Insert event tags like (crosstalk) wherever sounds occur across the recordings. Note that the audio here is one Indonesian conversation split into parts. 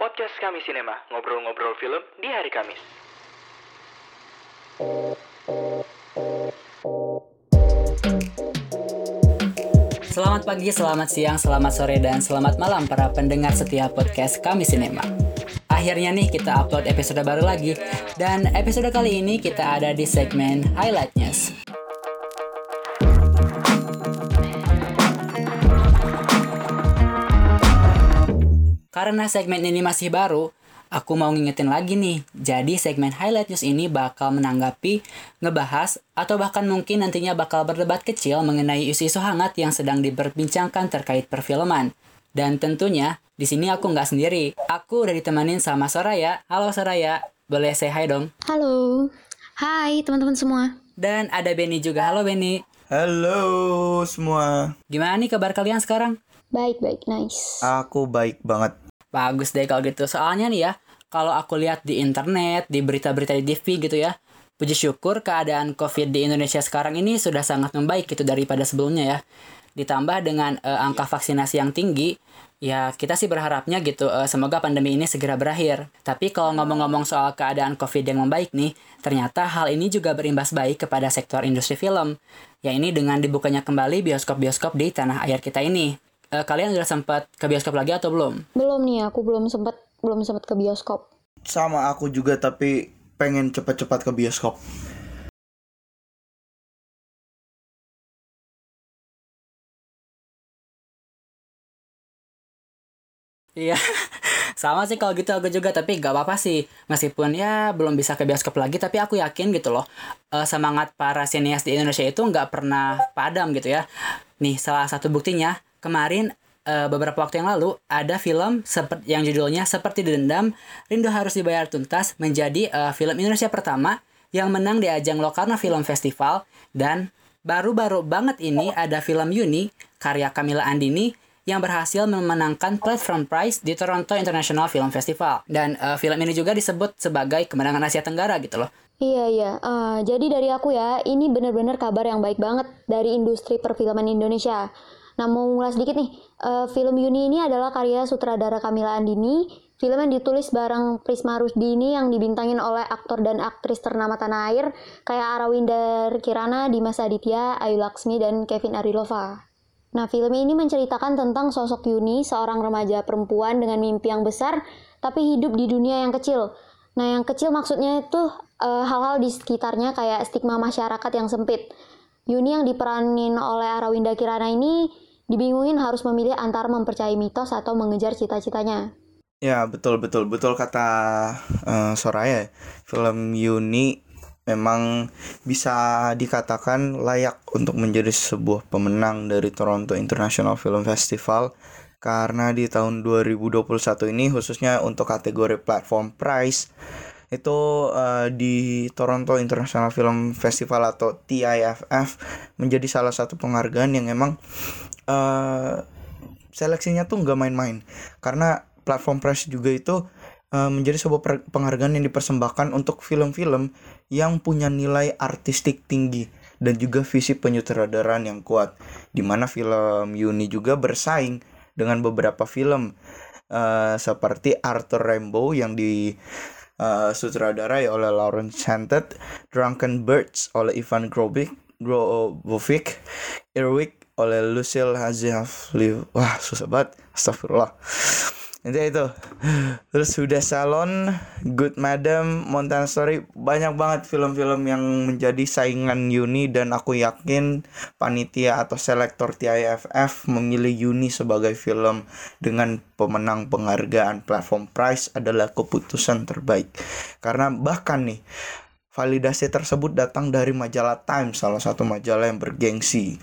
podcast kami sinema, ngobrol-ngobrol film di hari Kamis. Selamat pagi, selamat siang, selamat sore, dan selamat malam para pendengar setiap podcast kami Sinema. Akhirnya nih kita upload episode baru lagi, dan episode kali ini kita ada di segmen Highlight News. Karena segmen ini masih baru, aku mau ngingetin lagi nih. Jadi segmen Highlight News ini bakal menanggapi, ngebahas, atau bahkan mungkin nantinya bakal berdebat kecil mengenai isu-isu hangat yang sedang diperbincangkan terkait perfilman. Dan tentunya, di sini aku nggak sendiri. Aku udah ditemanin sama Soraya. Halo Soraya, boleh say hi dong? Halo. Hai teman-teman semua. Dan ada Benny juga. Halo Benny. Halo semua. Gimana nih kabar kalian sekarang? Baik, baik, nice. Aku baik banget. Bagus deh kalau gitu. Soalnya nih ya, kalau aku lihat di internet, di berita-berita di TV gitu ya, puji syukur keadaan COVID di Indonesia sekarang ini sudah sangat membaik gitu daripada sebelumnya ya. Ditambah dengan eh, angka vaksinasi yang tinggi, ya kita sih berharapnya gitu eh, semoga pandemi ini segera berakhir. Tapi kalau ngomong-ngomong soal keadaan COVID yang membaik nih, ternyata hal ini juga berimbas baik kepada sektor industri film. Ya ini dengan dibukanya kembali bioskop-bioskop di tanah air kita ini. Eh, kalian udah sempat ke bioskop lagi atau belum? Belum nih, aku belum sempat belum sempat ke bioskop. Sama aku juga tapi pengen cepat-cepat ke bioskop. Iya, (laughs) sama sih kalau gitu aku juga tapi gak apa-apa sih meskipun ya belum bisa ke bioskop lagi tapi aku yakin gitu loh eh, semangat para sinias di Indonesia itu nggak pernah padam gitu ya. Nih salah satu buktinya kemarin eh, beberapa waktu yang lalu ada film seperti yang judulnya seperti dendam Rindu harus dibayar tuntas menjadi eh, film Indonesia pertama yang menang di ajang Locarno Film Festival dan baru-baru banget ini ada film Yuni karya Camila Andini yang berhasil memenangkan Platform Prize di Toronto International Film Festival. Dan eh, film ini juga disebut sebagai kemenangan Asia Tenggara gitu loh. Iya, iya. Eh, jadi dari aku ya, ini benar-benar kabar yang baik banget dari industri perfilman Indonesia. Nah, mau ngulas dikit nih. Eh, film Yuni ini adalah karya sutradara Kamila Andini. Film yang ditulis bareng Prisma Rusdini yang dibintangin oleh aktor dan aktris ternama tanah air kayak Arawinda Kirana, Dimas Aditya, Ayu Laksmi, dan Kevin Arilova. Nah, film ini menceritakan tentang sosok Yuni, seorang remaja perempuan dengan mimpi yang besar, tapi hidup di dunia yang kecil. Nah, yang kecil maksudnya itu eh, hal-hal di sekitarnya kayak stigma masyarakat yang sempit. Yuni yang diperanin oleh Arawinda Kirana ini dibingungin harus memilih antara mempercayai mitos atau mengejar cita-citanya. Ya betul betul betul kata eh, Soraya. Film Yuni memang bisa dikatakan layak untuk menjadi sebuah pemenang dari Toronto International Film Festival karena di tahun 2021 ini khususnya untuk kategori platform prize itu eh, di Toronto International Film Festival atau TIFF menjadi salah satu penghargaan yang emang eh, seleksinya tuh nggak main-main. Karena platform prize juga itu eh, menjadi sebuah penghargaan yang dipersembahkan untuk film-film yang punya nilai artistik tinggi dan juga visi penyutradaraan yang kuat di mana film Yuni juga bersaing dengan beberapa film eh, seperti Arthur Rainbow yang di eh, sutradarai oleh Lawrence Chanted, Drunken Birds oleh Ivan Grobic, Grobovic, Irwik oleh Lucille Hazafli. Wah, susah banget. Astagfirullah. Intinya itu. Terus sudah Salon, Good Madam, Mountain Story, banyak banget film-film yang menjadi saingan Yuni dan aku yakin panitia atau selektor TIFF memilih Yuni sebagai film dengan pemenang penghargaan platform prize adalah keputusan terbaik. Karena bahkan nih validasi tersebut datang dari majalah Time, salah satu majalah yang bergengsi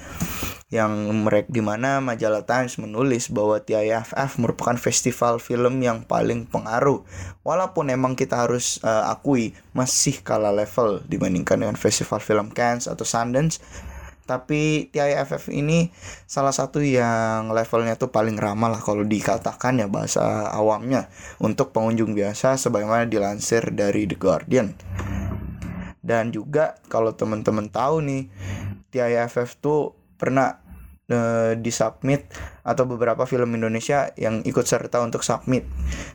yang mereka di mana majalah Times menulis bahwa TIFF merupakan festival film yang paling pengaruh. Walaupun emang kita harus eh, akui masih kalah level dibandingkan dengan festival film Cannes atau Sundance, tapi TIFF ini salah satu yang levelnya tuh paling ramah lah kalau dikatakan ya bahasa awamnya untuk pengunjung biasa sebagaimana dilansir dari The Guardian. Dan juga kalau teman-teman tahu nih TIFF tuh pernah uh, disubmit atau beberapa film Indonesia yang ikut serta untuk submit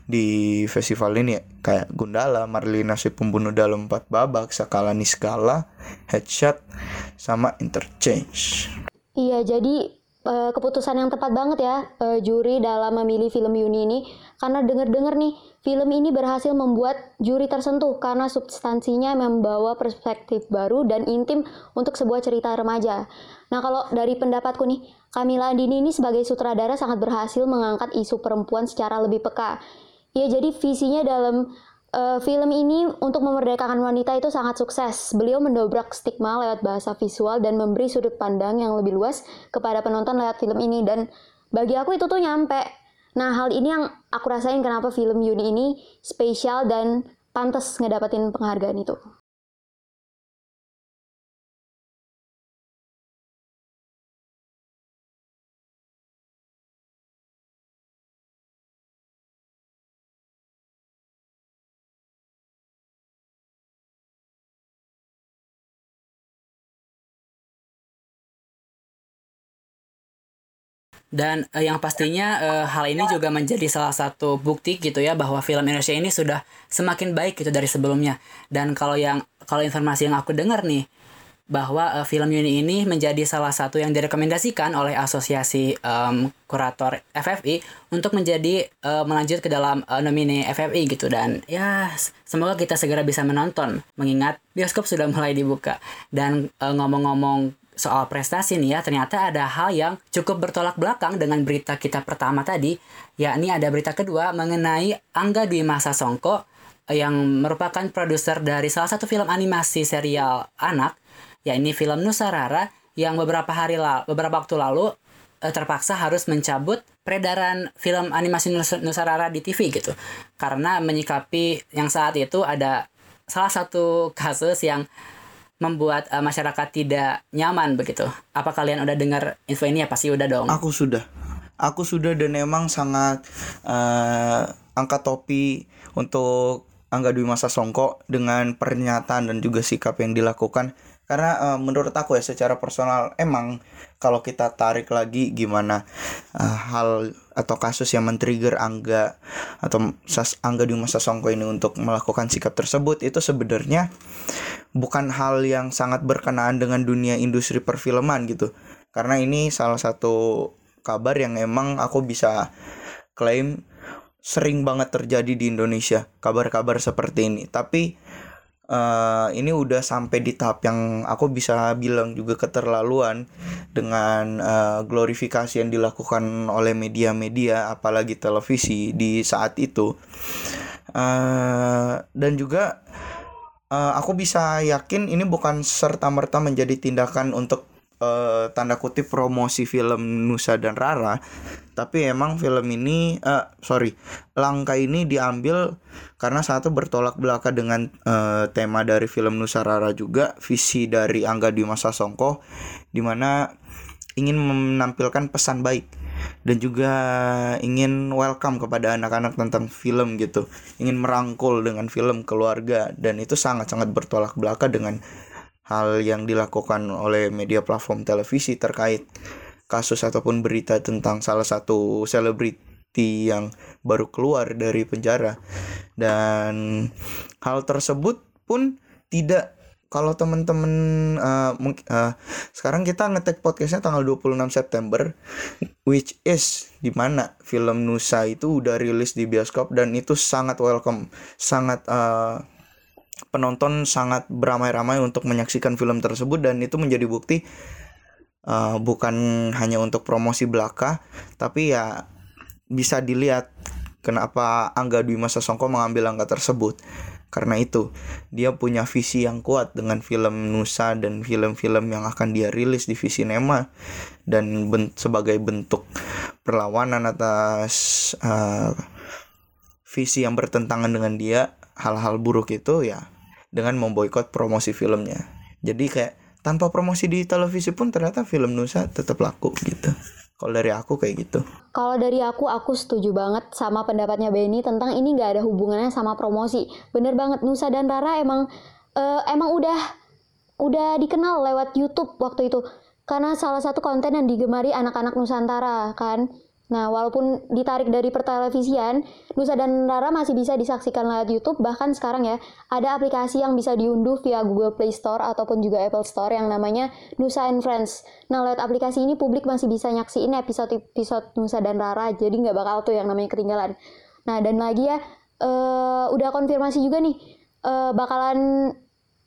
di festival ini ya. kayak Gundala, Marlina si pembunuh dalam empat babak, Sakala Niskala, Headshot, sama Interchange. Iya, jadi uh, keputusan yang tepat banget ya uh, juri dalam memilih film Yuni ini karena denger-dengar nih film ini berhasil membuat juri tersentuh karena substansinya membawa perspektif baru dan intim untuk sebuah cerita remaja. Nah kalau dari pendapatku nih, Kamila Andini ini sebagai sutradara sangat berhasil mengangkat isu perempuan secara lebih peka. Ya jadi visinya dalam uh, film ini untuk memerdekakan wanita itu sangat sukses. Beliau mendobrak stigma lewat bahasa visual dan memberi sudut pandang yang lebih luas kepada penonton lewat film ini dan bagi aku itu tuh nyampe. Nah, hal ini yang aku rasain kenapa film Yuni ini spesial dan pantas ngedapetin penghargaan itu. Dan uh, yang pastinya uh, hal ini juga menjadi salah satu bukti gitu ya bahwa film Indonesia ini sudah semakin baik gitu dari sebelumnya. Dan kalau yang kalau informasi yang aku dengar nih bahwa uh, film Yuni ini menjadi salah satu yang direkomendasikan oleh Asosiasi um, Kurator FFI untuk menjadi uh, melanjut ke dalam uh, nomine FFI gitu dan ya semoga kita segera bisa menonton mengingat bioskop sudah (laughs) mulai dibuka dan ngomong-ngomong soal prestasi nih ya, ternyata ada hal yang cukup bertolak belakang dengan berita kita pertama tadi, yakni ada berita kedua mengenai Angga Dwi Masa Songko yang merupakan produser dari salah satu film animasi serial anak, yakni film Nusarara yang beberapa hari lalu, beberapa waktu lalu eh, terpaksa harus mencabut peredaran film animasi Nusarara di TV gitu. Karena menyikapi yang saat itu ada salah satu kasus yang membuat uh, masyarakat tidak nyaman begitu. Apa kalian udah dengar info ini ya pasti udah dong. Aku sudah. Aku sudah dan emang sangat uh, angkat topi untuk Angga Dwi Masa Songko dengan pernyataan dan juga sikap yang dilakukan karena uh, menurut aku ya secara personal emang kalau kita tarik lagi gimana uh, hal atau kasus yang men-trigger Angga atau Sas Angga di masa Songko ini untuk melakukan sikap tersebut itu sebenarnya bukan hal yang sangat berkenaan dengan dunia industri perfilman gitu. Karena ini salah satu kabar yang emang aku bisa klaim sering banget terjadi di Indonesia kabar-kabar seperti ini. Tapi uh, ini udah sampai di tahap yang aku bisa bilang juga keterlaluan dengan uh, glorifikasi yang dilakukan oleh media-media apalagi televisi di saat itu. Uh, dan juga uh, aku bisa yakin ini bukan serta merta menjadi tindakan untuk uh, tanda kutip promosi film Nusa dan Rara tapi emang film ini uh, sorry langkah ini diambil karena satu bertolak belakang dengan uh, tema dari film Nusa Rara juga visi dari Angga di Masa Songko di mana ingin menampilkan pesan baik dan juga ingin welcome kepada anak-anak tentang film gitu. Ingin merangkul dengan film keluarga. Dan itu sangat-sangat bertolak belakang dengan hal yang dilakukan oleh media platform televisi terkait kasus ataupun berita tentang salah satu selebriti yang baru keluar dari penjara. Dan hal tersebut pun tidak kalau teman-teman uh, uh, sekarang kita ngetek podcastnya tanggal 26 September which is di mana film Nusa itu udah rilis di bioskop dan itu sangat welcome sangat uh, penonton sangat beramai-ramai untuk menyaksikan film tersebut dan itu menjadi bukti uh, bukan hanya untuk promosi belaka tapi ya bisa dilihat kenapa Angga Dwi Masa Songko mengambil angka tersebut karena itu dia punya visi yang kuat dengan film Nusa dan film-film yang akan dia rilis di Visinema dan ben sebagai bentuk perlawanan atas uh, visi yang bertentangan dengan dia hal-hal buruk itu ya dengan memboikot promosi filmnya. Jadi kayak tanpa promosi di televisi pun ternyata film Nusa tetap laku gitu kalau dari aku kayak gitu. Kalau dari aku aku setuju banget sama pendapatnya Benny tentang ini nggak ada hubungannya sama promosi. Bener banget Nusa dan Rara emang uh, emang udah udah dikenal lewat YouTube waktu itu. Karena salah satu konten yang digemari anak-anak Nusantara kan. Nah, walaupun ditarik dari pertelevisian, Nusa dan Rara masih bisa disaksikan lewat YouTube, bahkan sekarang ya, ada aplikasi yang bisa diunduh via Google Play Store ataupun juga Apple Store yang namanya Nusa and Friends. Nah, lewat aplikasi ini publik masih bisa nyaksiin episode-episode Nusa dan Rara, jadi nggak bakal tuh yang namanya ketinggalan. Nah, dan lagi ya, uh, udah konfirmasi juga nih, uh, bakalan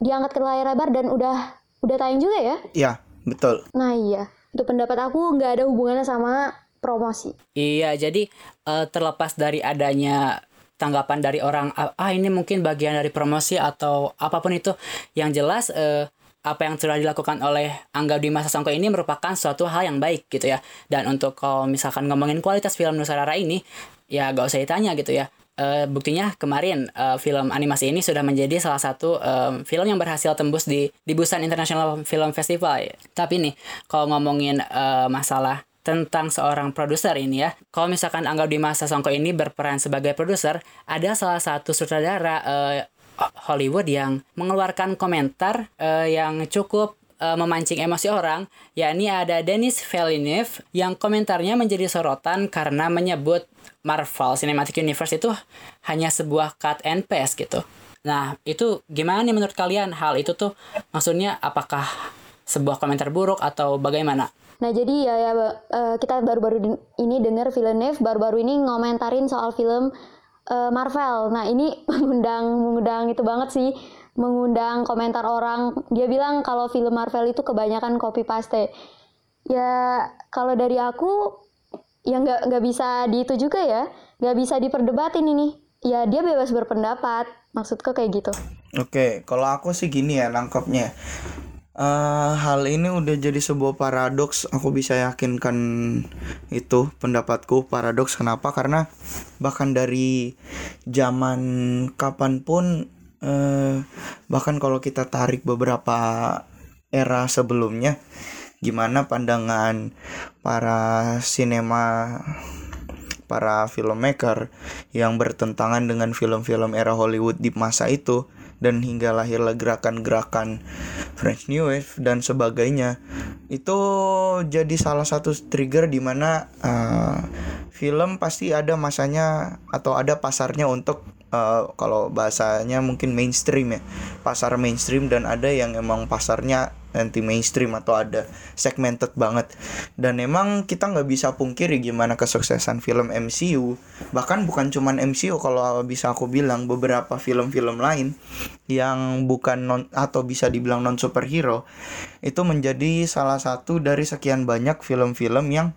diangkat ke layar lebar dan udah udah tayang juga ya? Iya, betul. Nah iya, itu pendapat aku nggak ada hubungannya sama promosi. Iya, jadi uh, terlepas dari adanya tanggapan dari orang ah ini mungkin bagian dari promosi atau apa pun itu yang jelas uh, apa yang sudah dilakukan oleh Angga Dwi Masa Songko ini merupakan suatu hal yang baik gitu ya. Dan untuk kalau misalkan ngomongin kualitas film Nusantara ini, ya gak usah ditanya gitu ya. Uh, buktinya kemarin uh, film animasi ini sudah menjadi salah satu um, film yang berhasil tembus di di Busan International Film Festival. Tapi nih, kalau ngomongin uh, masalah tentang seorang produser ini ya. Kalau misalkan Angga di masa Songko ini berperan sebagai produser, ada salah satu sutradara uh, Hollywood yang mengeluarkan komentar uh, yang cukup uh, memancing emosi orang, yakni ada Denis Villeneuve yang komentarnya menjadi sorotan karena menyebut Marvel Cinematic Universe itu hanya sebuah cut and paste gitu. Nah, itu gimana nih menurut kalian hal itu tuh maksudnya apakah sebuah komentar buruk atau bagaimana? Nah jadi ya, ya uh, kita baru-baru ini dengar Villeneuve baru-baru ini ngomentarin soal film uh, Marvel. Nah ini (laughs) mengundang mengundang itu banget sih, mengundang komentar orang. Dia bilang kalau film Marvel itu kebanyakan copy paste. Ya kalau dari aku ya nggak nggak bisa di itu juga ya, nggak bisa diperdebatin ini. Ya dia bebas berpendapat. Maksudku kayak gitu. Oke, kalau aku sih gini ya nangkepnya uh, hal ini udah jadi sebuah paradoks. Aku bisa yakinkan itu pendapatku paradoks. Kenapa? Karena bahkan dari zaman kapan pun uh, bahkan kalau kita tarik beberapa era sebelumnya gimana pandangan para sinema para filmmaker yang bertentangan dengan film-film era Hollywood di masa itu dan hingga lahirlah gerakan-gerakan French New Wave dan sebagainya. Itu jadi salah satu trigger di mana uh, film pasti ada masanya atau ada pasarnya untuk uh, kalau bahasanya mungkin mainstream ya pasar mainstream dan ada yang emang pasarnya anti mainstream atau ada segmented banget. Dan emang kita nggak bisa pungkiri gimana kesuksesan film MCU bahkan bukan cuman MCU kalau bisa aku bilang beberapa film-film lain yang bukan non atau bisa dibilang non superhero itu menjadi salah satu dari sekian banyak film-film yang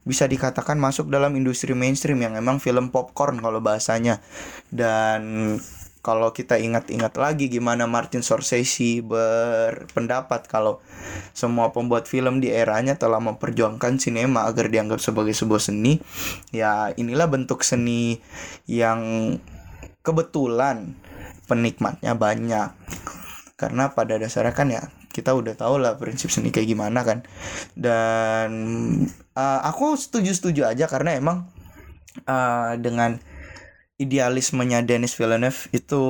bisa dikatakan masuk dalam industri mainstream yang emang film popcorn kalau bahasanya. Dan kalau kita ingat-ingat lagi gimana Martin Scorsese berpendapat kalau semua pembuat film di eranya telah memperjuangkan sinema agar dianggap sebagai sebuah seni ya inilah bentuk seni yang kebetulan penikmatnya banyak. Karena pada dasarnya kan ya kita udah tahu lah prinsip seni kayak gimana kan. Dan uh, aku setuju-setuju aja karena emang uh, dengan idealismenya Denis Villeneuve itu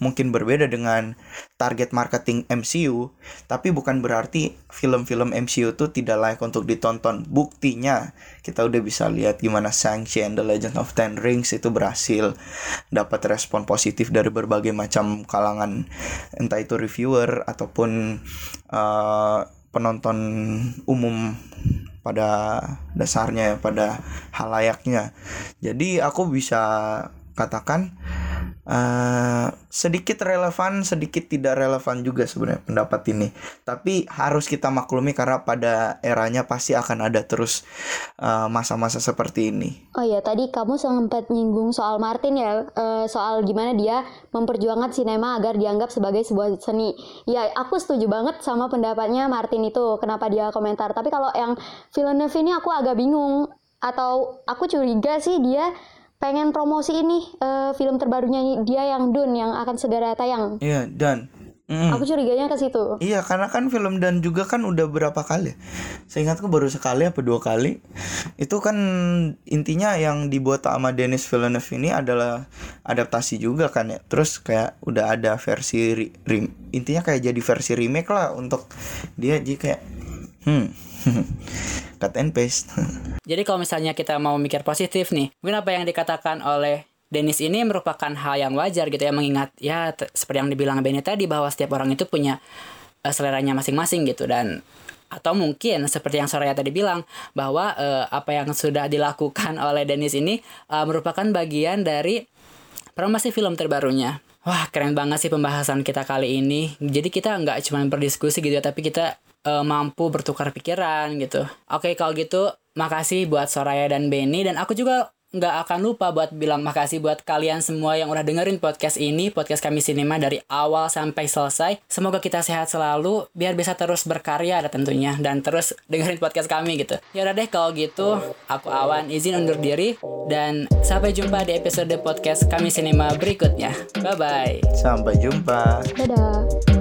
mungkin berbeda dengan target marketing MCU, tapi bukan berarti film-film MCU itu tidak layak untuk ditonton. Buktinya kita udah bisa lihat gimana Shang-Chi and the Legend of Ten Rings itu berhasil dapat respon positif dari berbagai macam kalangan, entah itu reviewer ataupun uh, penonton umum pada dasarnya pada halayaknya. Jadi aku bisa katakan uh, sedikit relevan, sedikit tidak relevan juga sebenarnya pendapat ini. Tapi harus kita maklumi karena pada eranya pasti akan ada terus eh, masa-masa uh, seperti ini. Oh iya, tadi kamu sempat nyinggung soal Martin ya, uh, soal gimana dia memperjuangkan sinema agar dianggap sebagai sebuah seni. Ya, aku setuju banget sama pendapatnya Martin itu, kenapa dia komentar. Tapi kalau yang Villeneuve ini aku agak bingung atau aku curiga sih dia pengen promosi ini uh, film terbarunya dia yang Dun yang akan segera tayang. Iya, Dan. Mm. Aku curiganya ke situ. Iya, karena kan film dan juga kan udah berapa kali. Saya ingatku baru sekali apa dua kali. Itu kan intinya yang dibuat sama Dennis Villeneuve ini adalah adaptasi juga kan ya. Terus kayak udah ada versi re, re, intinya kayak jadi versi remake lah untuk dia jadi kayak Hmm. (laughs) Cut and paste. (laughs) Jadi kalau misalnya kita mau mikir positif nih, mungkin apa yang dikatakan oleh Dennis ini merupakan hal yang wajar gitu ya mengingat ya seperti yang dibilang Benny tadi bahwa setiap orang itu punya uh, seleranya masing-masing gitu dan atau mungkin seperti yang Soraya tadi bilang bahwa uh, apa yang sudah dilakukan (laughs) oleh Dennis ini uh, merupakan bagian dari promosi film terbarunya. Wah keren banget sih pembahasan kita kali ini. Jadi kita nggak cuma berdiskusi gitu ya, tapi kita uh, mampu bertukar pikiran gitu. Oke kalau gitu makasih buat Soraya dan Benny dan aku juga nggak akan lupa buat bilang makasih buat kalian semua yang udah dengerin podcast ini, podcast kami Sinema dari awal sampai selesai. Semoga kita sehat selalu, biar bisa terus berkarya ada tentunya dan terus (laughs) dengerin podcast kami gitu. Ya udah deh kalau gitu, aku Awan izin undur diri dan sampai jumpa di episode podcast kami Sinema berikutnya. Bye bye. Sampai jumpa. Dadah.